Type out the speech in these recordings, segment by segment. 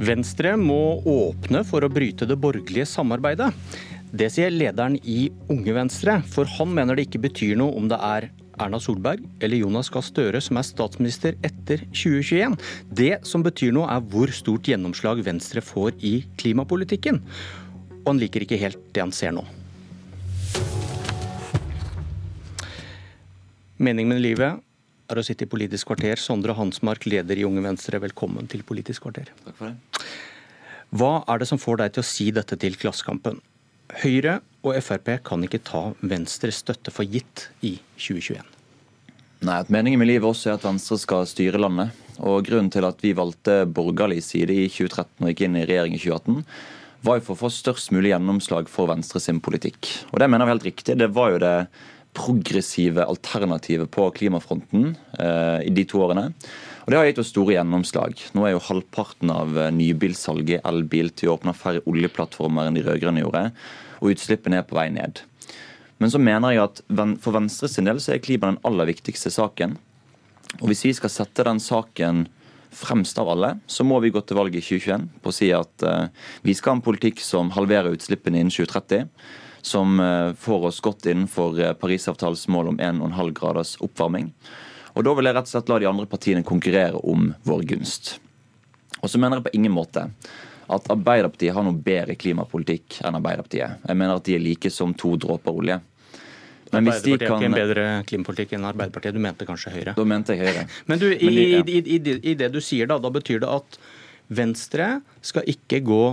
Venstre må åpne for å bryte det borgerlige samarbeidet. Det sier lederen i Unge Venstre, for han mener det ikke betyr noe om det er Erna Solberg eller Jonas Gahr Støre som er statsminister etter 2021. Det som betyr noe, er hvor stort gjennomslag Venstre får i klimapolitikken. Og han liker ikke helt det han ser nå. Meningen med livet er å sitte i Politisk kvarter. Sondre Hansmark, leder i Unge Venstre, velkommen til Politisk kvarter. Takk for det. Hva er det som får deg til å si dette til Klassekampen? Høyre og Frp kan ikke ta Venstres støtte for gitt i 2021. Nei, at Meningen med livet også er at Venstre skal styre landet. Og Grunnen til at vi valgte borgerlig side i 2013 og gikk inn i regjering i 2018, var jo for å få størst mulig gjennomslag for Venstre sin politikk. Og Det mener vi helt riktig. Det var jo det progressive alternativet på klimafronten eh, i de to årene. Og Det har gitt oss store gjennomslag. Nå er jo halvparten av eh, nybilsalget elbil til å åpne færre oljeplattformer enn de rød-grønne gjorde, og utslippene er på vei ned. Men så mener jeg at for Venstre del så er klima den aller viktigste saken. Og Hvis vi skal sette den saken fremst av alle, så må vi gå til valg i 2021 på å si at uh, vi skal ha en politikk som halverer utslippene innen 2030 som uh, får oss godt innenfor Parisavtalens mål om 1,5 graders oppvarming. Og Da vil jeg rett og slett la de andre partiene konkurrere om vår gunst. Og så mener jeg på ingen måte at Arbeiderpartiet har noe bedre klimapolitikk enn Arbeiderpartiet. Jeg mener at de er like som to dråper olje. Men hvis de kan... har ikke en bedre klimapolitikk enn Arbeiderpartiet. Du mente kanskje Høyre? Da mente jeg Høyre. Men du, i, Men de, ja. i, i, i, det du sier da, da betyr det at Venstre skal ikke gå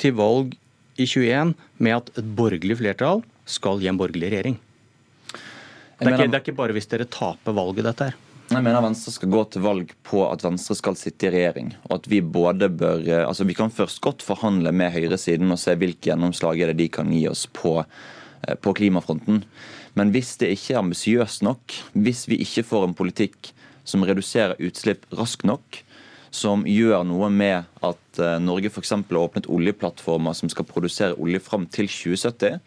til valg i 21 med at et borgerlig flertall skal gi en borgerlig regjering. Det er, ikke, det er ikke bare hvis dere taper valget, dette her. Jeg mener Venstre skal gå til valg på at Venstre skal sitte i regjering. og at Vi både bør, altså vi kan først godt forhandle med høyresiden og se hvilke gjennomslag er det de kan gi oss på, eh, på klimafronten. Men hvis det ikke er ambisiøst nok, hvis vi ikke får en politikk som reduserer utslipp raskt nok, som gjør noe med at eh, Norge f.eks. har åpnet oljeplattformer som skal produsere olje fram til 2070,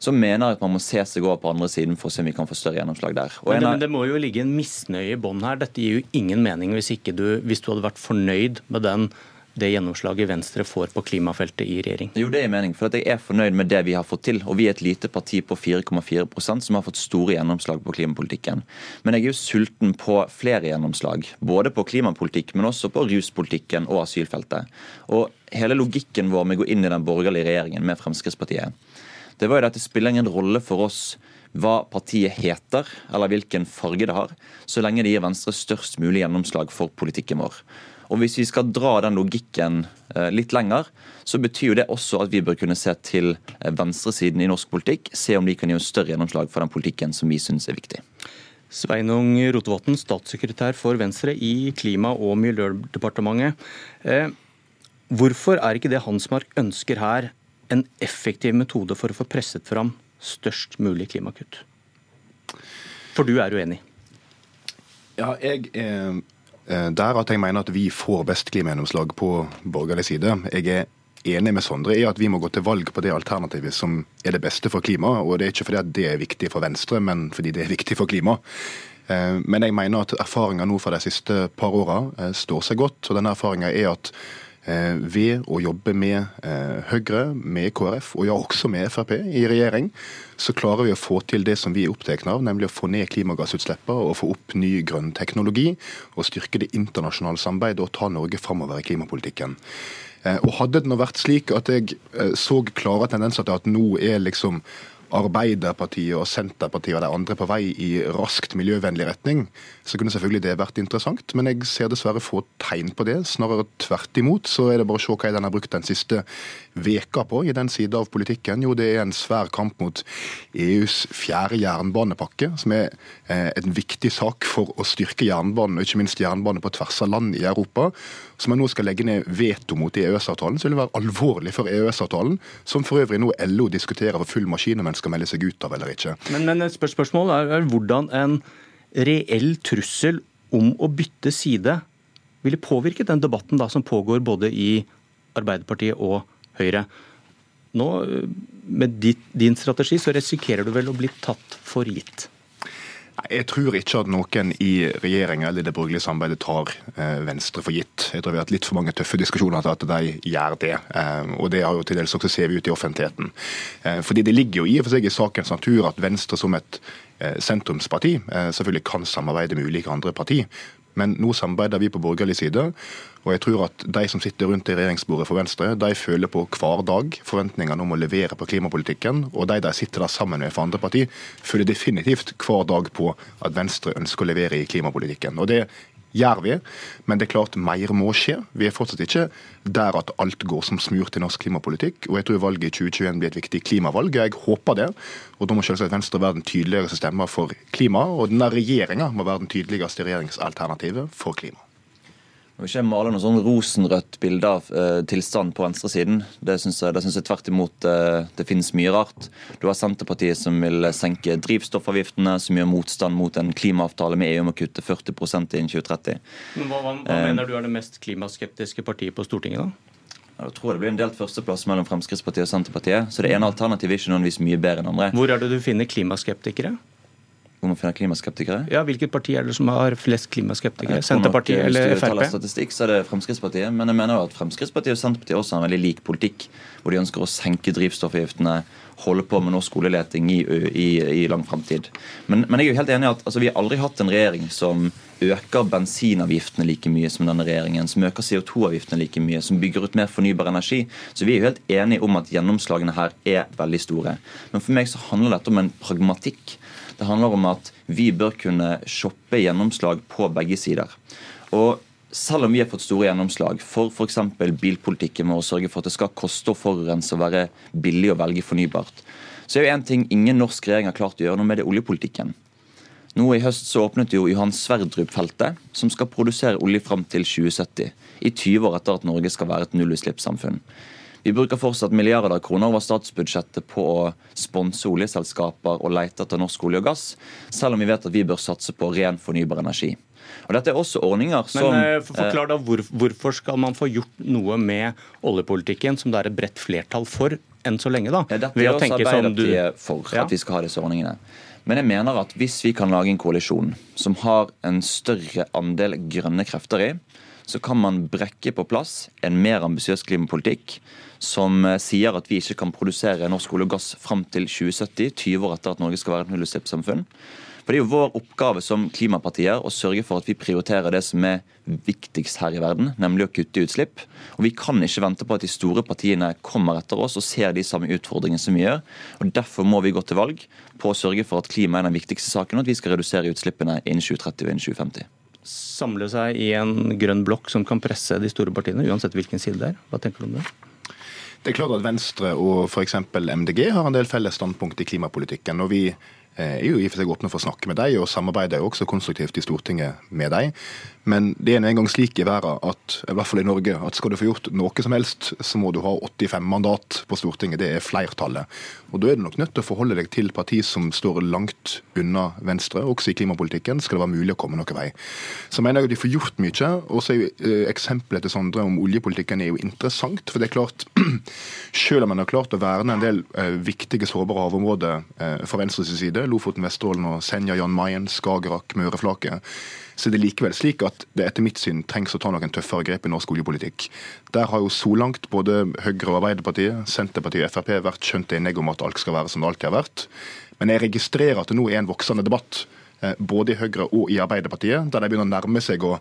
så mener jeg at man må se seg over på andre siden for å se om vi kan få større gjennomslag der. Men det, men, det, må jo ligge en misnøye i bånn her. Dette gir jo ingen mening hvis, du, hvis du hadde vært fornøyd med den det gjennomslaget Venstre får på klimafeltet i regjering? Jo, det er mening, for jeg er fornøyd med det vi har fått til. Og vi er et lite parti på 4,4% som har fått store gjennomslag på klimapolitikken. Men jeg er jo sulten på flere gjennomslag. Både på klimapolitikk, men også på ruspolitikken og asylfeltet. Og hele logikken vår med å gå inn i den borgerlige regjeringen med Fremskrittspartiet, det var jo at det spiller ingen rolle for oss hva partiet heter, eller hvilken farge det har, så lenge det gir Venstre størst mulig gjennomslag for politikken vår. Og Hvis vi skal dra den logikken eh, litt lenger, så betyr jo det også at vi bør kunne se til eh, venstresiden i norsk politikk, se om de kan gi oss større gjennomslag for den politikken som vi syns er viktig. Sveinung Rotevatn, statssekretær for Venstre i Klima- og miljødepartementet. Eh, hvorfor er ikke det Hansmark ønsker her, en effektiv metode for å få presset fram størst mulig klimakutt? For du er uenig? Ja, jeg er Eh, der at jeg mener at vi får best klimagjennomslag på borgerlig side. Jeg er enig med Sondre i at vi må gå til valg på det alternativet som er det beste for klimaet. Og det er ikke fordi at det er viktig for Venstre, men fordi det er viktig for klimaet. Eh, men jeg mener at erfaringa nå fra de siste par åra eh, står seg godt. Og denne erfaringa er at Eh, ved å jobbe med eh, Høyre, med KrF og ja, også med Frp i regjering, så klarer vi å få til det som vi er opptatt av, nemlig å få ned klimagassutslippene og få opp ny grønn teknologi, og styrke det internasjonale samarbeidet og ta Norge framover i klimapolitikken. Eh, og Hadde det nå vært slik at jeg så klare tendenser til at nå er liksom Arbeiderpartiet og Senterpartiet og de andre på vei i raskt miljøvennlig retning, så kunne selvfølgelig det vært interessant. Men jeg ser dessverre få tegn på det. Snarere tvert imot. Så er det bare å se hva den har brukt den siste veka på i den sida av politikken. Jo, det er en svær kamp mot EUs fjerde jernbanepakke, som er eh, en viktig sak for å styrke jernbanen, og ikke minst jernbane på tvers av land i Europa. Som man nå skal legge ned veto mot i EØS-avtalen, så vil det være alvorlig for EØS-avtalen, som for øvrig nå LO diskuterer for full maskin skal melde seg ut av eller ikke. Men, men et spørsmål er, er hvordan en reell trussel om å bytte side ville påvirket den debatten da som pågår både i Arbeiderpartiet og Høyre. Nå, Med din strategi så risikerer du vel å bli tatt for gitt? Jeg tror ikke at noen i regjeringa eller det borgerlige samarbeidet tar eh, Venstre for gitt. Jeg tror vi har hatt litt for mange tøffe diskusjoner til at de gjør det. Eh, og det har jo til dels også ser vi ut i offentligheten. Eh, fordi det ligger jo i og for seg i sakens natur at Venstre som et sentrumsparti selvfølgelig kan samarbeide med ulike andre partier. Men nå samarbeider vi på borgerlig side, og jeg tror at de som sitter rundt i regjeringsbordet for Venstre, de føler på hver dag forventningene om å levere på klimapolitikken. Og de de sitter der sammen med for andre parti, føler definitivt hver dag på at Venstre ønsker å levere i klimapolitikken. Og det gjør vi, men det er klart mer må skje. Vi er fortsatt ikke der at alt går som smurt i norsk klimapolitikk. Og jeg tror valget i 2021 blir et viktig klimavalg. Jeg håper det. Og da må selvsagt Venstre være den tydeligste stemma for klima, og denne regjeringa må være den tydeligste regjeringsalternativet for klima. Vil ikke male noe sånn rosenrødt bilde av uh, tilstand på venstresiden. Det syns jeg, jeg, tvert imot uh, det finnes mye rart. Du har Senterpartiet som vil senke drivstoffavgiftene, som gjør motstand mot en klimaavtale med EU om å kutte 40% innen 2030. Men Hva, hva, hva uh, mener du er det mest klimaskeptiske partiet på Stortinget, da? Jeg tror det blir en delt førsteplass mellom Fremskrittspartiet og Senterpartiet. Så det ene alternativet er ikke nødvendigvis mye bedre enn andre. Hvor er det du finner klimaskeptikere? Hvor man finner klimaskeptikere? Ja, Hvilket parti er det som har flest klimaskeptikere? Senterpartiet eller Frp? Hvis du statistikk, så er det Fremskrittspartiet. Men jeg mener jo at Fremskrittspartiet og Senterpartiet også har en veldig lik politikk. Hvor de ønsker å senke drivstoffavgiftene, holde på med norsk skoleleting i, i, i lang framtid. Men, men, jeg er jo helt enig i at altså, vi har aldri hatt en regjering som øker bensinavgiftene like mye som denne regjeringen, som øker CO2-avgiftene like mye, som bygger ut mer fornybar energi. Så vi er jo helt enige om at gjennomslagene her er veldig store. Men for meg så handler dette om en pragmatikk. Det handler om at vi bør kunne shoppe gjennomslag på begge sider. Og selv om vi har fått store gjennomslag for f.eks. bilpolitikken med å sørge for at det skal koste å forurense og være billig å velge fornybart, så er jo en ting ingen norsk regjering har klart å gjøre noe med det oljepolitikken. Nå I høst så åpnet jo Johan Sverdrup-feltet, som skal produsere olje fram til 2070. I 20 år etter at Norge skal være et nullutslippssamfunn. Vi bruker fortsatt milliarder av kroner over statsbudsjettet på å sponse oljeselskaper og lete etter norsk olje og gass, selv om vi vet at vi bør satse på ren fornybar energi. Og dette er også ordninger som... Men for Forklar da, hvor, Hvorfor skal man få gjort noe med oljepolitikken som det er et bredt flertall for enn så lenge? da? Ja, dette er også Arbeiderpartiet du... for, ja. at vi skal ha disse ordningene. Men jeg mener at hvis vi kan lage en koalisjon som har en større andel grønne krefter i, så kan man brekke på plass en mer ambisiøs klimapolitikk som eh, sier at vi ikke kan produsere norsk olje og gass fram til 2070, 20 år etter at Norge skal være et nullutslippssamfunn. For Det er jo vår oppgave som klimapartier å sørge for at vi prioriterer det som er viktigst her i verden, nemlig å kutte utslipp. Og Vi kan ikke vente på at de store partiene kommer etter oss og ser de samme utfordringene som vi gjør. Og Derfor må vi gå til valg på å sørge for at klima er den viktigste saken, og at vi skal redusere utslippene innen 2030 og innen 2050 samle seg i en grønn blokk som kan presse de store partiene, uansett hvilken side det er? Hva tenker du om det? Det er klart at Venstre og f.eks. MDG har en del felles standpunkt i klimapolitikken. og vi er jo i og for seg åpne for å snakke med dem, og samarbeider jo også konstruktivt i Stortinget med dem. Men det er en gang slik i verden at i hvert fall i Norge, at skal du få gjort noe som helst, så må du ha 85 mandat på Stortinget. Det er flertallet. Og Da er du nok nødt til å forholde deg til parti som står langt unna Venstre, også i klimapolitikken, skal det være mulig å komme noen vei. Så mener jeg at de får gjort mye. og så er jo eh, Eksempelet til Sondre om oljepolitikken er jo interessant. For det er klart, selv om man har klart å verne en del eh, viktige sårbare havområder eh, fra Venstres side, Lofoten, Vesterålen og Senja, Jan Mayen, Skagerrak, Møreflaket, så det er likevel slik at det etter mitt syn trengs å ta noen tøffere grep i norsk oljepolitikk. Der har jo så langt både Høyre og Arbeiderpartiet, Senterpartiet og Frp vært skjønt enige om at alt skal være som det alltid har vært. Men jeg registrerer at det nå er en voksende debatt, eh, både i Høyre og i Arbeiderpartiet, der de begynner å nærme seg å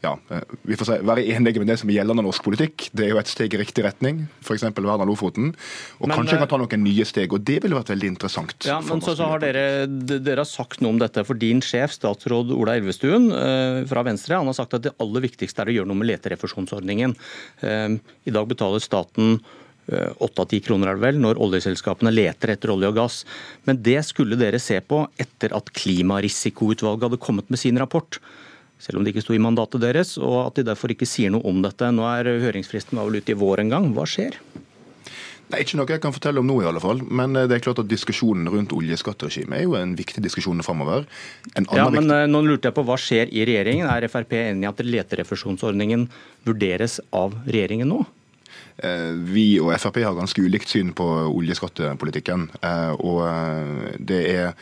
ja, eh, vi får si, være enige med det som er gjeldende norsk politikk. Det er jo et steg i riktig retning, f.eks. vern av Lofoten. Og men, kanskje kan ta noen nye steg, og det ville vært veldig interessant. Ja, men så, så har dere, dere, har sagt noe om dette, for din sjef, statsråd Ola Elvestuen eh, fra Venstre, han har sagt at det aller viktigste er å gjøre noe med leterefusjonsordningen. Eh, I dag betaler staten åtte av ti kroner er det vel, når oljeselskapene leter etter olje og gass. Men det skulle dere se på etter at Klimarisikoutvalget hadde kommet med sin rapport selv om det ikke sto i mandatet deres, og at de derfor ikke sier noe om dette. Nå er høringsfristen vel ute i vår en gang. Hva skjer? Er ikke noe jeg kan fortelle om nå, i alle fall. Men eh, det er klart at diskusjonen rundt oljeskatteregimet er jo en viktig diskusjon framover. Ja, men viktig... Eh, nå lurte jeg på hva skjer i regjeringen. Er Frp enig i at leterefusjonsordningen vurderes av regjeringen nå? Eh, vi og Frp har ganske ulikt syn på oljeskattepolitikken. Og det er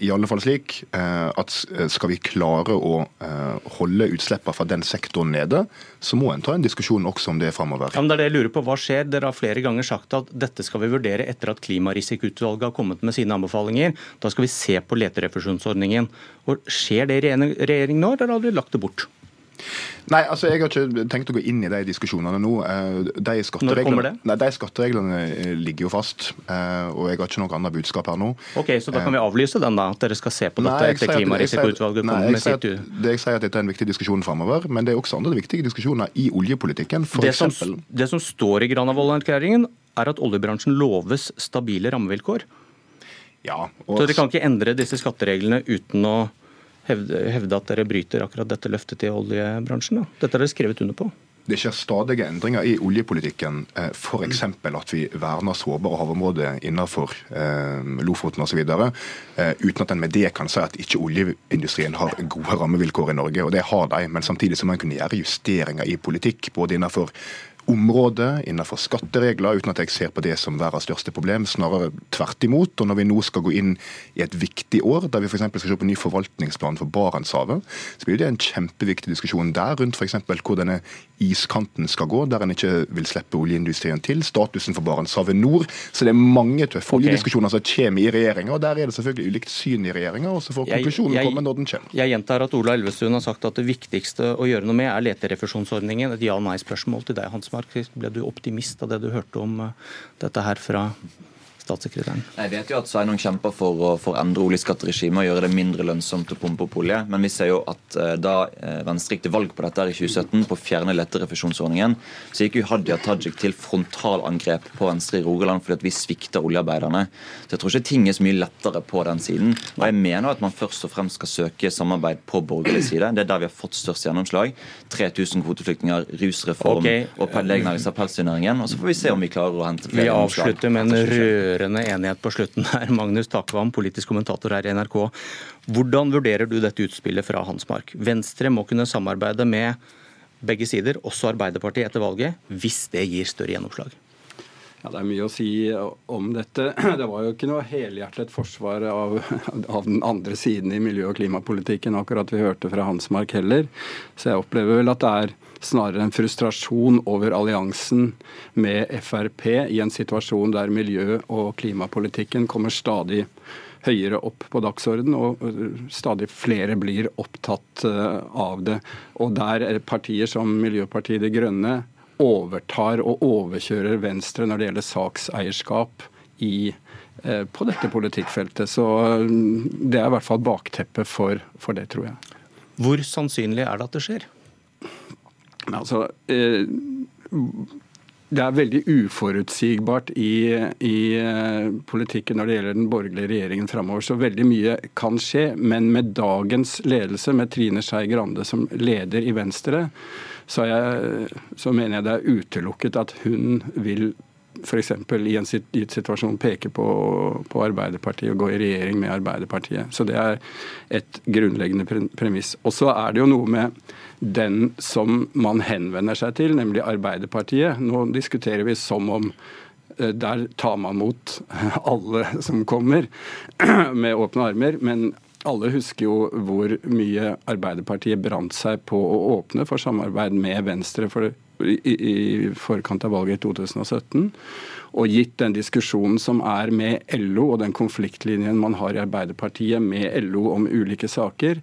i alle fall slik at skal vi klare å holde utslippene fra den sektoren nede, så må en ta en diskusjon også om det framover. Ja, det er det jeg lurer på. Hva skjer? Dere har flere ganger sagt at dette skal vi vurdere etter at Klimarisikoutvalget har kommet med sine anbefalinger. Da skal vi se på leterefusjonsordningen. Og Skjer det i regjering nå, eller har dere lagt det bort? Nei, altså jeg har ikke tenkt å gå inn i de diskusjonene nå. Eh, de Når kommer det? Nei, de skattereglene eh, ligger jo fast, eh, og jeg har ikke noe annet budskap her nå. Ok, Så da kan vi avlyse den, da? At dere skal se på dette nei, etter Klimarisikoutvalget kommer med sitt det Jeg sier at dette er en viktig diskusjon framover, men det er også andre viktige diskusjoner i oljepolitikken. For det, som, det som står i Granavolden-erklæringen, er at oljebransjen loves stabile rammevilkår. Ja, og... Så dere kan ikke endre disse skattereglene uten å hevde, hevde at dere bryter akkurat dette løftet til oljebransjen? Da? Dette har dere skrevet under på. Det skjer stadige endringer i oljepolitikken. Eh, F.eks. at vi verner sårbare havområder innenfor eh, Lofoten osv. Eh, uten at en med det kan si at ikke oljeindustrien har gode rammevilkår i Norge. Og det har de, men samtidig så må en kunne gjøre justeringer i politikk. både innenfor område, innenfor skatteregler, uten at jeg ser på det som verdens største problem. Snarere tvert imot. Og når vi nå skal gå inn i et viktig år, der vi f.eks. skal se på ny forvaltningsplan for Barentshavet, så blir det en kjempeviktig diskusjon der rundt f.eks. hvor denne iskanten skal gå, der en ikke vil slippe oljeindustrien til. Statusen for Barentshavet nord. Så det er mange tøffe okay. oljediskusjoner som kommer i regjeringa. Og der er det selvfølgelig ulikt syn i regjeringa, og så får konklusjonen komme når den kommer. Jeg gjentar at Ola Elvestuen har sagt at det viktigste å gjøre noe med er leterefusjonsordningen. Et ja-nei-spørsmål til deg, Hans Mark. Ble du optimist av det du hørte om eh, dette her fra statssekretæren? Jeg vet jo at Sveinung kjemper for å for endre oljeskatteregimet og gjøre det mindre lønnsomt å pumpe opp olje. Men vi ser jo at uh, da uh, Venstre gikk til valg på dette i 2017, på å fjerne letterefusjonsordningen, så gikk jo Hadia Tajik til frontalangrep på Venstre i Rogaland fordi at vi svikta oljearbeiderne. Så jeg tror ikke ting er så mye lettere på den siden. Og jeg mener at man først og fremst skal søke samarbeid på borgerlig side. Det er der vi har fått størst gjennomslag. 3000 kvoteflyktninger, rusreform okay. og nedleggelse av pelsdyrnæringen. Og så får vi se om vi klarer å hente flere. Vi avslutter med en rød rørende enighet på slutten her. Magnus Takvam, politisk kommentator her i NRK. Hvordan vurderer du dette utspillet fra Hansmark? Venstre må kunne samarbeide med begge sider, også Arbeiderpartiet etter valget, hvis det gir større gjennomslag? Ja, Det er mye å si om dette. Det var jo ikke noe helhjertet forsvar av, av, den andre siden i miljø- og klimapolitikken akkurat vi hørte fra Hansmark heller. Så jeg opplever vel at det er snarere en frustrasjon over alliansen med Frp i en situasjon der miljø- og klimapolitikken kommer stadig høyere opp på dagsorden, og stadig flere blir opptatt eh, av det. Og der partier som Miljøpartiet De Grønne overtar og overkjører Venstre når det gjelder sakseierskap i, eh, på dette politikkfeltet. Så det er i hvert fall bakteppet for, for det, tror jeg. Hvor sannsynlig er det at det skjer? Altså, eh, det er veldig uforutsigbart i, i, eh, politikken når det gjelder den borgerlige regjeringen framover. Så veldig mye kan skje. Men med dagens ledelse, med Trine Skei Grande som leder i Venstre, så, jeg, så mener jeg det er utelukket at hun vil f.eks. i en gitt situasjon peke på, på, Arbeiderpartiet og gå i regjering med Arbeiderpartiet. Så det er et grunnleggende premiss. Og så er det jo noe med den som man henvender seg til, nemlig Arbeiderpartiet. Nå diskuterer vi som om eh, der tar man mot alle som kommer med åpne armer. Men alle husker jo hvor mye Arbeiderpartiet brant seg på å åpne for samarbeid med Venstre for, i, i, forkant av valget i 2017. Og gitt den diskusjonen som er med LO og den konfliktlinjen man har i Arbeiderpartiet med LO om ulike saker,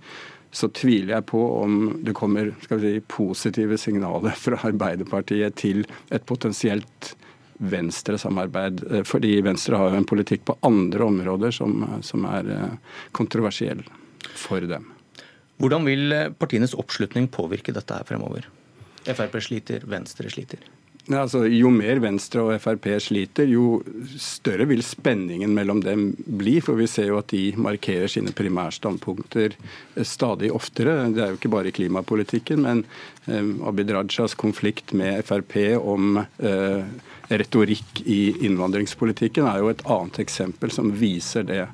så tviler jeg på om det kommer si, positive signaler fra Arbeiderpartiet til et potensielt Venstre-samarbeid. Fordi Venstre har jo en politikk på andre områder som, som er eh, kontroversiell for dem. Hvordan vil eh, partienes oppslutning påvirke dette her fremover? Frp sliter, Venstre sliter. Altså, jo mer Venstre og Frp sliter, jo større vil spenningen mellom dem bli. For vi ser jo at de markerer sine primærstandpunkter eh, stadig oftere. Det er jo ikke bare i klimapolitikken, men eh, Abid Rajas konflikt med Frp om eh, retorikk i innvandringspolitikken er jo et annet eksempel som viser det,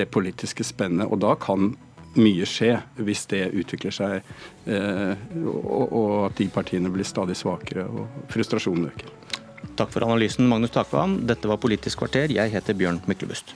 det politiske spennet. Og da kan mye skje hvis det utvikler seg, eh, og at de partiene blir stadig svakere og frustrasjonen øker. Takk for analysen, Magnus Takvam. Dette var Politisk kvarter. Jeg heter Bjørn Myklebust.